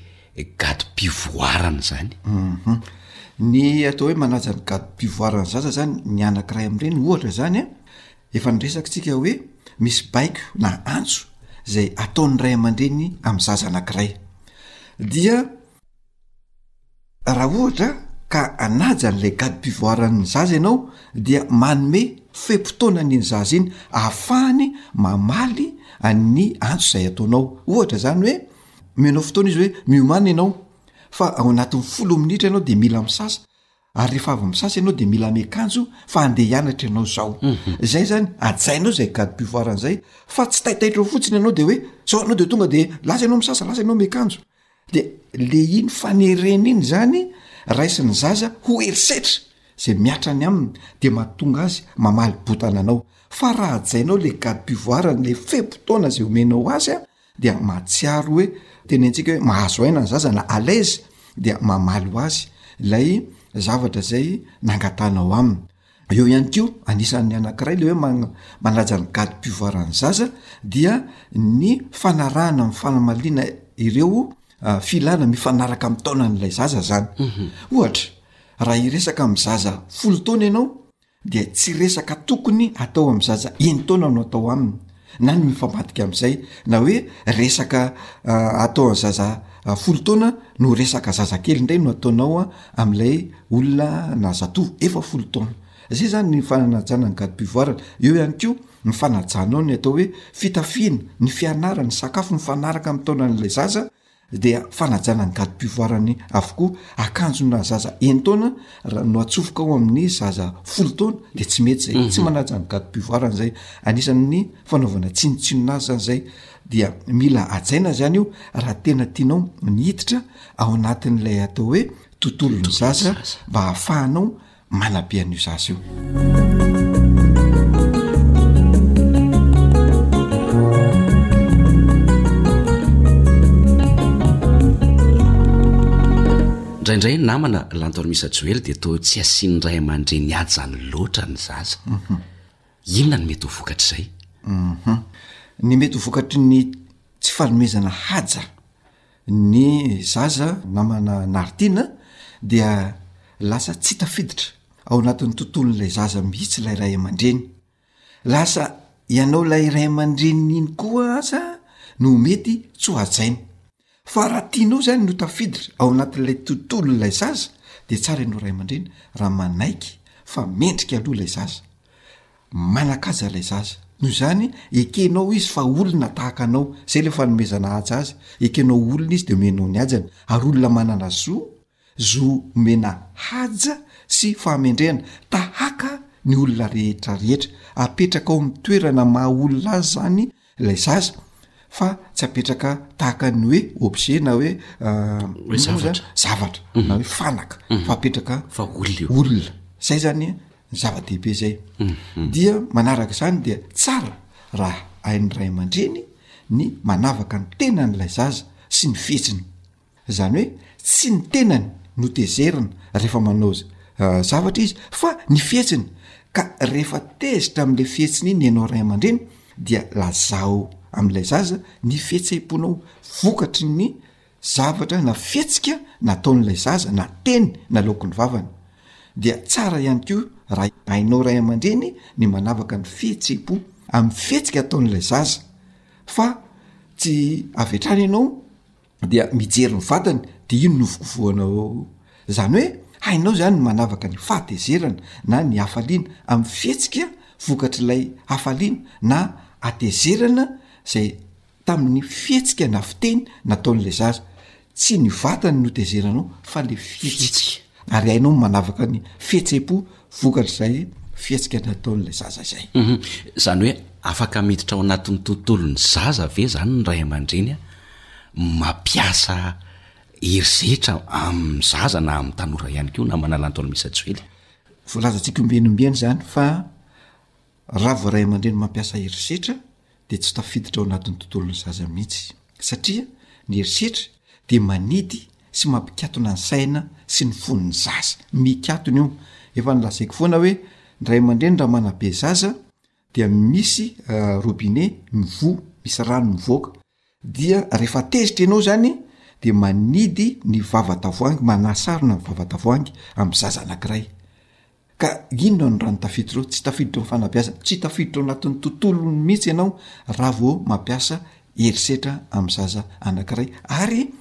Speaker 13: gadim-pivoarana
Speaker 12: izany? Ny atao hoe manaja ny gadim-pivoaran'ny zaza izany, ny anankiray amin'ireny ohatra izany an, efa niresaka isika hoe misy baiko na antso izay ataon'ny ray aman-dreny amin'ny zaza anankiray. Dia Raha ohatra ka hanaja an'ilay garde pivoaran'ny zaza ianao dia manome fe-potoana ny iny zaza iny ahafahany mamaly an'ny antso izay ataonao, ohatra izany hoe omenao fotoana izy hoe miomana ianao fa ao anatin'ny folo minitra ianao de mila misasa, ary rehefa avy misasa ianao de mila miakanjo fa andeha hianatra ianao zao zay zany ajainao zay gade pivoire an'izay fa tsy taitaitra ao fotsiny ianao de hoe zao anao de tonga de lasa ianao misasa lasa ianao miakanjo de le iny fanerena iny zany raisin'ny zaza ho herisetra zay miatra any aminy de mahatonga azy mamaly botana anao fa raha ajainao le gade pivoire n'le fe-potoana zay omenao azy a dia mahatsiaro hoe teny antsika hoe mahazo aina ny zaza na alaizy dia mamaly ho azy ilay zavatra zay nangatahana ao aminy eo ihany ko anisan'ny anankiray le hoe man- manaja ny gady pivoaran'ny zaza dia ny fanarahana ami'ny fanamaliana ireo ah, filana mifanaraka ami'ny taonan'ilay zaza zany mhm. ohatra raha iresaka ami'ny zaza folo taona ianao dia tsy resaka tokony atao amin'ny zaza enin-taona no atao aminy na ny mifambadika amin'izay na hoe resaka atao an'ny zaza folo taona no resaka zazakely indray no ataonao a am'ilay olona na zatovo efa folo taona zay zany ny fananajana ny gadim-pivoarana eo ihany koa ny fanajanao ny atao hoe fitafiana ny fianarany sakafo mifanaraka amin'ny taonan'ilay zaza dia fanajana ny gadim-pivoarany avokoa, akanjona zaza enin-taona raha no atsofoka ao amin'ny zaza folo taona dia tsy mety zay, tsy manaja ny gadim-pivoarany zay, anisan'ny fanaovana tsinotsinona azy zany zay, dia mila hajaina zany io raha tena tianao ny hiditra ao anatin'ilay atao hoe tontolon'ny zaza mba hahafahanao manabe an'io zaza io.
Speaker 13: Indraindray ny namana Lanto Misa Joely dia toa tsy asian'ny ray aman-dreny hajany loatra ny zaza.
Speaker 12: Mhm.
Speaker 13: Inona ny mety ho vokatr'izay?
Speaker 12: Mhm. Ny mety ho vokatry ny tsy fanomezana haja ny zaza namana Nartina dia lasa tsy tafiditra ao anatin'ny tontolon'ilay zaza mihitsy ilay ray aman-dreny, lasa ianao ilay ray aman-dreniny iny koa aza no mety tsy ho hajaina, fa raha tianao zany ny ho tafiditra ao anatin'ilay tontolon'ilay zaza dia tsara ianao ray aman-dreny raha manaiky fa mendrika aloha ilay zaza. Manan-kaja ilay zaza. Noho izany, ekenao izy fa olona tahaka anao. Izay ilay fanomezana haja azy. Ekenao ho olona izy dia omenao ny hajany. Ary olona manana zo, zo omena haja sy fahamendrehana, tahaka ny olona rehetra rehetra. Apetrakao amin'ny toerana maha-olona azy izany ilay zaza fa tsy apetraka tahaka ny hoe objet na hoe
Speaker 13: hoe
Speaker 12: zavatra zavatra na hoe fanaka fa apetraka
Speaker 13: fa olona eo
Speaker 12: olona zay zany ny zava-dehibe zay dia manaraka izany dia tsara raha hain'ny ray aman-dreny ny manavaka ny tenan'ilay zaza sy ny fihetsiny Izany hoe tsy ny tenany no tezerina rehefa manao zavatra izy fa ny fihetsiny, ka rehefa tezitra amin'le fihetsiny iny ianao ray aman-dreny dia lazao amin'ilay zaza ny fihetseham-ponao vokatry ny zavatra na fihetsika nataon'ilay zaza na teny nalaoky ny vavany, dia tsara ihany koa raha hainao ray aman-dreny ny manavaka ny fihetseham-po amin'ny fihetsika ataon'ilay zaza fa tsy avy hatrany ianao. dia mijery ny vatany de iny novokovohana ao io zany hoe hainao zany ny manavaka ny fahatezerana na ny hafaliana amin'ny fihetsika vokatr'ilay hafaliana na hatezerana zay tamin'ny fihetsika na fiteny nataon'la zaza tsy ny vatany no tezeranao fa le fihetsika ary hainao ny manavaka ny fihetsem-po Vokatr'izay, fihetsika nataon'ilay zaza izay.
Speaker 13: Humm. Izany hoe afaka miditra ao anatin'ny tontolon'ny zaza ve izany ny ray aman-dreny mampiasa herisetra amin'ny zaza na amin'ny tanora ihany koa na manalanto an'i Miss
Speaker 12: Rajoely? Voalazantsika ombieny ombieny izany fa raha vao ray aman-dreny mampiasa herisetra dia tsy tafiditra ao anatin'ny tontolon'ny zaza mihitsy satria ny herisetra dia manidy sy mampikatona ny saina sy ny fon'ny zaza, mikatona io, efa nolazaiko foana hoe ny ray aman-dreny raha manabe zaza dia misy robinet mivoha, misy rano mivoaka dia rehefa tezitra ianao zany de manidy ny vavatavoahangy manasarona ny vavatavoahangy am zaza anakiray ka inona no raha ny tafiditra ao tsy tafiditra ao ny fanabeazana tsy tafiditra ao anatin'ny tontolony mihitsy ianao raha vao mampiasa herisetra am zaza anakiray ary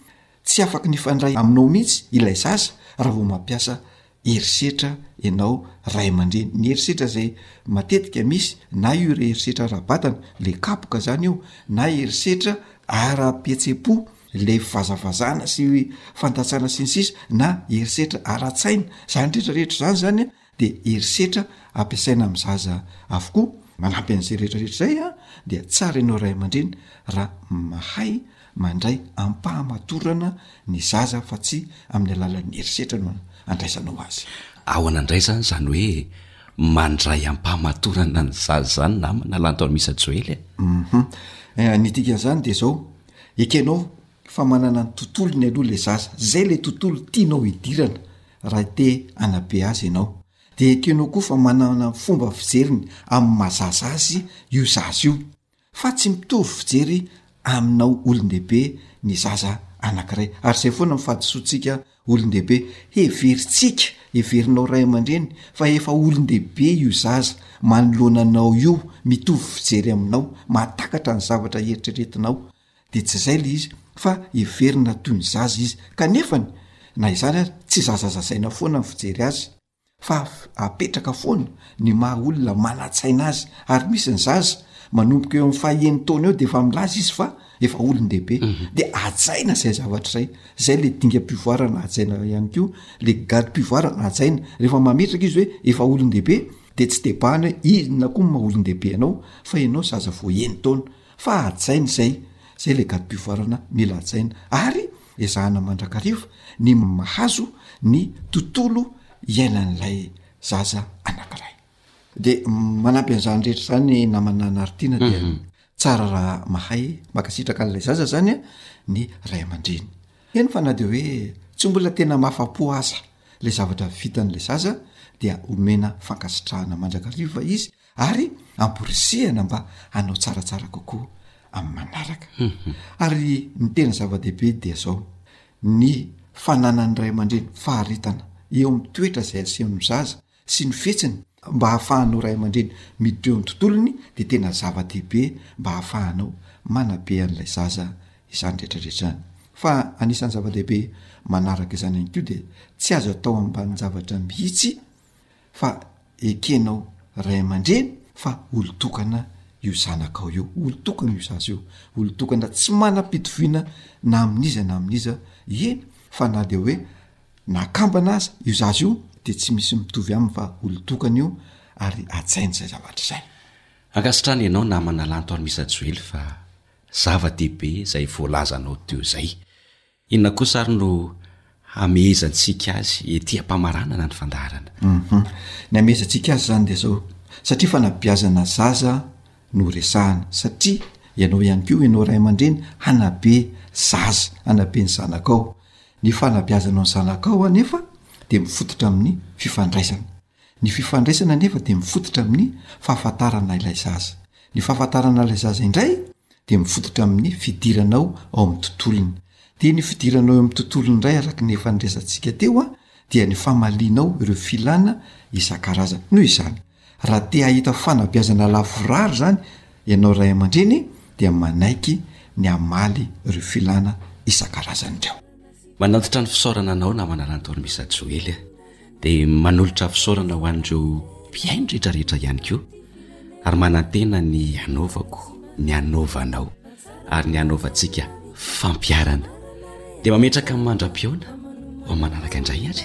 Speaker 12: Tsy afaky nifandray aminao mihitsy ilay zaza raha vao mampiasa herisetra ianao ray aman-dreny. Ny herisetra izay matetika misy na io herisetra ara-batana, ilay kapoka izany io, na herisetra ara-pihetsem-po, ilay fivazavazana sy fandatsana sy ny sisa, na herisetra ara-tsaina, izany rehetra rehetra izany izany dia herisetra ampiasaina amin'ny zaza avokoa. Manampy an'izay rehetra rehetra izay dia tsara ianao ray aman-dreny raha mahay mandray am-pahamatorana ny zaza fa tsy amin'ny alalan'ny herisetra no andraisanao azy.
Speaker 13: Ahoana indray izany izany hoe mandray am-pahamatorana ny zaza izany namana Lanto Amisa Joely a?
Speaker 12: Uhum. Ny dikan'izany dia izao, ekenao fa manana ny tontolony aloha le zaza, zay le tontolo tianao hidirana raha te hanabe azy ianao, de ekenao koa fa manana ny fomba fijeriny amin'ny maha zaza azy io zaza io, fa tsy mitovy fijery aminao olon-dehibe ny zaza anankiray, ary zay foana ny fahadisoantsika olon-dehibe, heverintsika, heverinao ray aman-dreny fa efa olon-dehibe io zaza manoloana anao io, mitovy fijery aminao, mahatakatra ny zavatra eritreretinao, dia tsy izay ilay izy fa heverina toy ny zaza izy kanefany na izany aza tsy zazazazaina foana ny fijery azy fa apetraka foana ny maha olona manatsaina azy ary misy ny zaza manomboka eo amin'ny faheny taona eo dia efa milaza izy fa efa olon-dehibe mhm. dia ajaina izay zavatra izay izay le dingam-pivoarana ajaina ihany koa le gadom-pivoarana ajaina rehefa mametraka izy hoe efa olon-dehibe de tsy debahana hoe inona koa ny maha olon-dehibe ianao fa ianao zaza voaheny taona Fa hajaina izay, izay ilay gadom-pio farana mila hajaina ary ezahana mandrakariva ny mahazo ny tontolo iainan'ilay zaza anankiray. Dia manampy an'izany rehetra izany namana Nartiana dia tsara raha mahay mankasitraka an'ilay zaza izany ny ray aman-dreny. Heno fa na dia hoe tsy mbola tena mahafa-po aza ilay zavatra vitan'ilay zaza dia omena fankasitrahana mandrakariva izy ary amporisihana mba hanao tsaratsara kokoa amin'ny manaraka ary ny tena zava-dehibe dia zao ny fananan'ny ray aman-dreny faharetana eo amin'ny toetra izay asehon'ny zaza sy ny fihetsiny mba hahafahanao ray aman-dreny miditra eo amin'ny tontolony de tena zava-dehibe mba hahafahanao manabe an'ilay zaza izany rehetrarehetra any fa anisan'ny zava-dehibe manaraka izany ihany koa de tsy azo atao ambanin-javatra mihitsy fa ekenao ray aman-dreny fa olon-tokana io zanakao io, olon-tokana io zaza io, olon-tokana tsy manam-pitoviana na amin'iza na amin'iza, eny fa na dia hoe nakambana aza io zaza io de tsy misy mitovy aminy fa olon-tokana io ary hajaina zay zavatra zay.
Speaker 13: Ankasitrahana ianao namana Lanto Armisa Joely fa zava-dehibe zay voalazanao teo zay. Inona kosa ary no hamehezantsika azy ety am-pamaranana ny fandaharana?
Speaker 12: Ny hamehezantsika azy izany dia izao, satria fanabeazana zaza no resahana, satria ianao ihany koa, ianao ray aman-dreny, hanabe zaza, hanabe ny zanakao. Ny fanabeazanao ny zanakao anefa dia mifototra amin'ny fifandraisana. Ny fifandraisana anefa dia mifototra amin'ny fahafantarana ilay zaza. Ny fahafantarana ilay zaza indray dia mifototra amin'ny fidiranao ao amin'ny tontolony. Dia ny fidiranao eo amin'ny tontolony indray araka ny efa niresatsika teo an, dia ny famalianao ireo filana isan-karazany. Noho izany, raha te hahita fanabeazana lavorary izany ianao ray aman-dreny dia manaiky ny hamaly ireo filana isan-karazany ireo.
Speaker 13: Manantitra ny fisaorana anao namana Rantor Misa Joely a. Dia manolotra fisaorana ho an'ireo mpihaino rehetra rehetra ihany koa ary manantena ny hanaovako, ny hanaovanao ary ny hanaovantsika fampiharana. Dia mametraka ny
Speaker 14: mandra-pihaona
Speaker 5: ho amin'ny
Speaker 15: manaraka indray ary.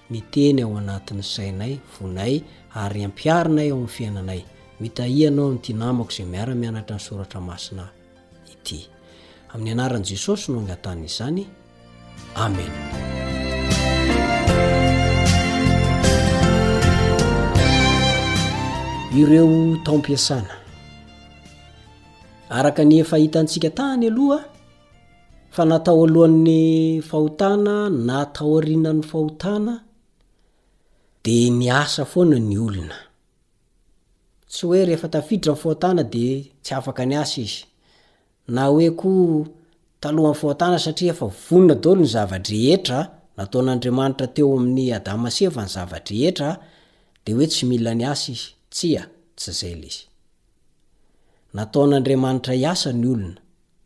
Speaker 15: Miteny ao anatin'ny sainay, fonay, ary ampiharinay ao amin'ny fiainanay. Mitahia Anao amin'ity namako izay miara-mianatra ny Soratra Masina ity. Amin'ny anaran'i Jesosy no angatahana izany. Amena. ireo taom-piasana. Araka ny efa hitantsika tany aloha, Fa na tao alohan'ny fahotana na taorianan'ny fahotana dia niasa foana ny olona. Tsy hoe rehefa tafiditra ny fahotana dia tsy afaka niasa izy. Na hoe koa talohan'ny fahotana satria efa vonona daholo ny zava-drehetra, nataon'Andriamanitra teo amin'ny Adama sy Eva ny zava-drehetra dia hoe tsy mila niasa izy. Tsia, tsy izay ilay izy. Nataon'Andriamanitra hiasa ny olona.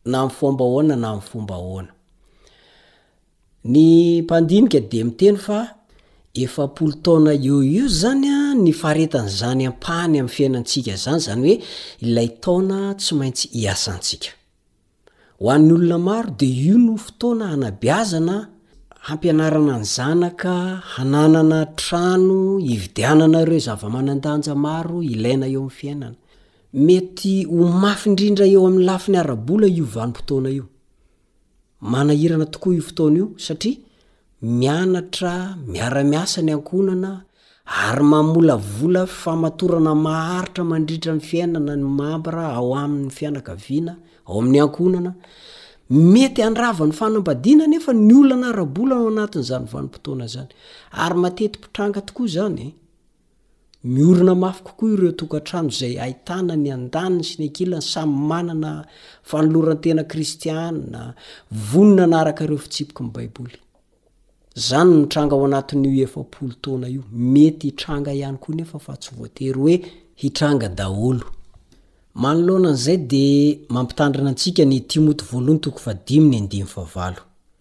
Speaker 15: na amin'ny fomba ahoana na amin'ny fomba ahoana. Ny mpandinika dia miteny fa efapolo taona eo eo zany a ny faharetan'izany ampahany amin'ny fiainantsika zany zany hoe ilay taona tsy maintsy hiasantsika ho an'ny olona maro de io no fotoana hanabeazana hampianarana ny zanaka hananana trano hividianana ireo zava-manan-danja maro ilaina eo amin'ny fiainana Mety ho mafy indrindra eo amin'ny lafiny ara-bola io vanim-potoana io. Manahirana tokoa io fotoana io satria mianatra, miara-miasa ny ankohonana ary mamolavola famatorana maharitra mandritra ny fiainana ny mambra ao amin'ny fianakaviana, ao amin'ny ankohonana. Mety handrava ny fanambadiana anefa ny olana ara-bola ao anatin'izany vanim-potoana izany ary mateti-pitranga tokoa izany. Miorina mafy kokoa ireo tokantrano izay ahitana ny andaniny sy ny ankilany samy manana fanoloran-tena kristiana, vonona hanaraka ireo fitsipiky ny Baiboly. Izany no nitranga ao anatin'io efapolo taona io. Mety hitranga ihany koa nefa fa tsy voatery hoe hitranga daholo. Manoloana an'izay dia mampitandrina antsika ny Timoty voalohany toko fahadimy ny andininy fahavalo.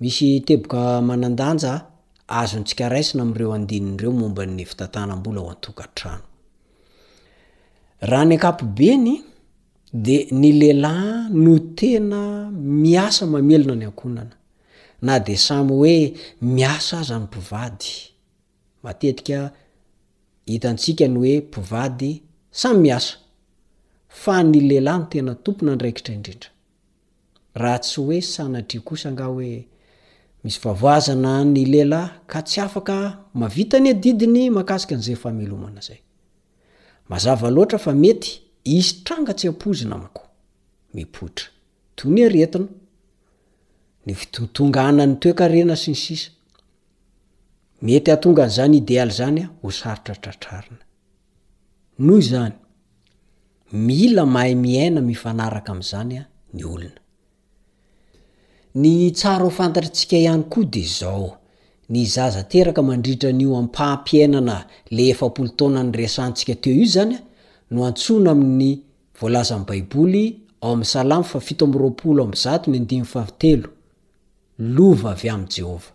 Speaker 15: Misy teboka manan-danja azontsika raisina amin'ireo andininy ireo momba ny fitantanam-bola ao an-tokantrano. Raha ny ankapobeny dia ny lehilahy no tena miasa mamelona ny ankohonana. Na dia samy hoe miasa aza ny mpivady. Matetika hitantsika ny hoe mpivady samy miasa fa ny lehilahy no tena tompon'andraikitra indrindra. Raha tsy hoe sanatria kosa angaha hoe misy vavoazana ny lehilahy ka tsy afaka mahavita ny adidiny mahakasika an'izay famelomana izay. Mazava loatra fa mety hisy tranga tsy ampoizina manko. Mipoitra. Toy ny aretina. Ny fitontonganan'ny toekarena sy ny sisa. Mety hahatonga an'izany idealy izany ho sarotra tratrarina. Noho izany, mila mahay miaina mifanaraka amin'izany ny olona. Ny tsara ho fantatr'tsika ihany koa dia izao, ny zaza teraka mandritra an'io ampaham-piainana le efapolo taona niresahantsika teo io izany no antsoina amin'ny voalazan'ny baiboly ao amin'ny salamo fahafito amby roapolo amby zato ny andininy fahatelo, Lova avy amin'i Jehovah.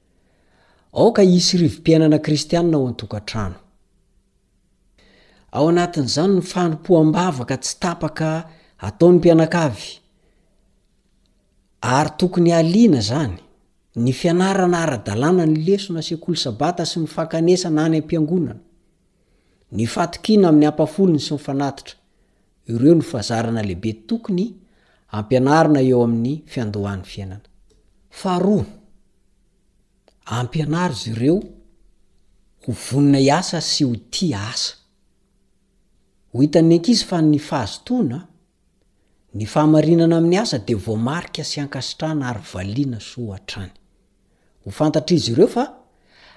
Speaker 15: Aoka hisy rivo-piainana kristianina ao an-tokantrano. Ao anatin'izany ny fanompoam-bavaka tsy tapaka ataon'ny mpianakavy, ary tokony hahaliana izany. Ny fianarana ara-dalàna ny lesona sekoly Sabata sy ny fankanesana any am-piangonana. Ny fahatokiana amin'ny ampahafolony sy ny fanatitra, ireo no fazarana lehibe tokony ampianarina eo amin'ny fiandohan'ny fiainana. Faharoa, ampianaro izy ireo ho vonona hiasa sy ho tia asa. Ho hitan'ny ankizy fa ny fahazotoana, Ny fahamarinana amin'ny asa dia voamarika sy ankasitrahana ary valiana soa hatrany. Ho fantatr'izy ireo fa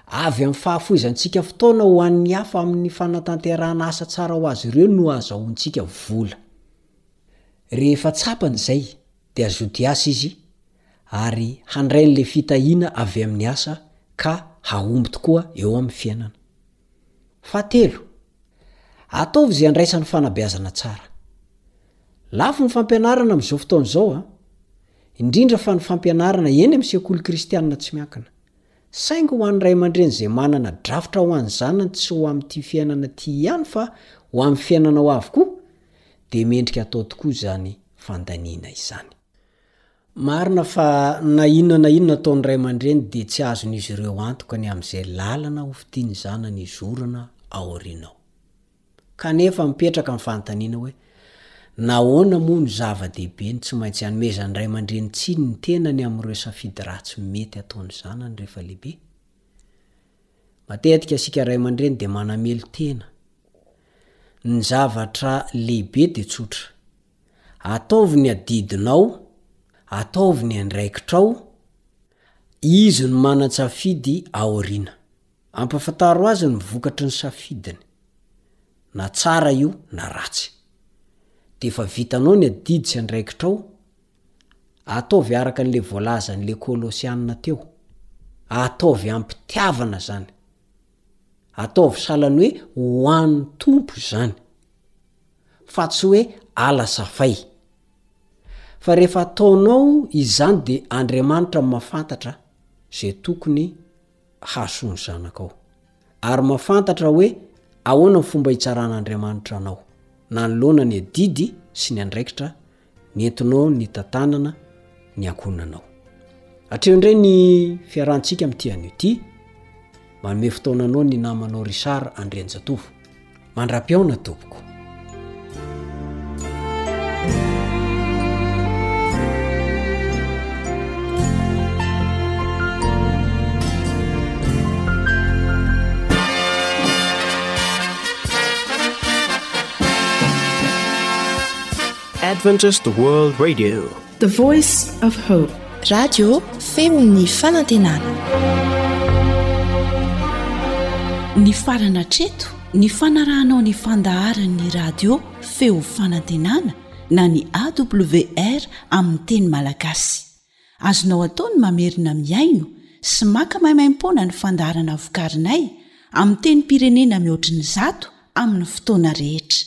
Speaker 15: avy amin'ny fahafoizantsika fotoana ho an'ny hafa amin'ny fanatanterahana asa tsara ho azy ireo no ahazahoantsika vola. Rehefa tsapany izay dia zoto hiasa izy ary handray an'ilay fitahiana avy amin'ny asa ka hahomby tokoa eo amin'ny fiainana. Fahatelo, ataovy izay handraisany fanabeazana tsara. Lafo ny fampianarana amin'izao fotoana izao an! indrindra fa ny fampianarana eny amin'ny sekoly kristianina tsy miankina. Saingy ho an'ny ray aman-dreny izay manana drafitra ho an'ny zanany tsy ho amin'ity fiainana ity ihany fa ho amin'ny fiainana ho avy koa dia mendrika atao tokoa izany fandaniana izany. Marina fa na inona na inona ataon'ny ray aman-dreny dia tsy azon'izy ireo antoka ny amin'izay lalana hofidian'ny zanany hizorana aoriana ao. Kanefa mipetraka ny fanontaniana hoe, nahoana moa no zava-dehibe ny tsy maintsy hanomezan'ny ray aman-dreny tsiny ny tenany amin'ireo safidy ratsy mety ataon'ny zanany rehefa lehibe? Matetika isika ray aman-dreny dia manamelo tena. Ny zavatra lehibe dia tsotra. Ataovy ny adidinao, ataovy ny andraikitrao, Izy no manan-tsafidy aoriana. Ampahafantaro azy ny vokatry ny safidiny, na tsara io na ratsy. Dia efa vitanao ny adidy sy andraikitrao, ataovy araka an'ilay voalazan'ilay Kolosiana teo. Ataovy am-pitiavana izany. Ataovy sahalan'ny hoe ho an'ny Tompo izany, fa tsy hoe ala safay. Fa rehefa ataonao izany dia Andriamanitra mafantatra izay tokony hahasoa ny zanakao. Ary mafantatra hoe ahoana ny fomba hitsaran'Andriamanitra anao, nanoloana ny adidy sy ny andraikitra Nentinao ny tantanana ny ankohonanao. Hatreo indray ny fiarahantsika amin'ity anio ity. Manome fotoana anao ny namanao Richard Andrianjatovo. Mandra-pihaona tompoko.
Speaker 16: Adventist World Radio
Speaker 2: The Voice of Hope Radio femon'ny fanantenana
Speaker 1: Ny farana treto ny fanarahanao ny fandaharan'ny radio feo fanantenana na ny awr amin'ny teny malagasy azonao atao ny mamerina miaino sy maka maimaim-poana ny fandaharana vokarinay amin'ny tenim-pirenena mihoatry ny zato amin'ny fotoana rehetra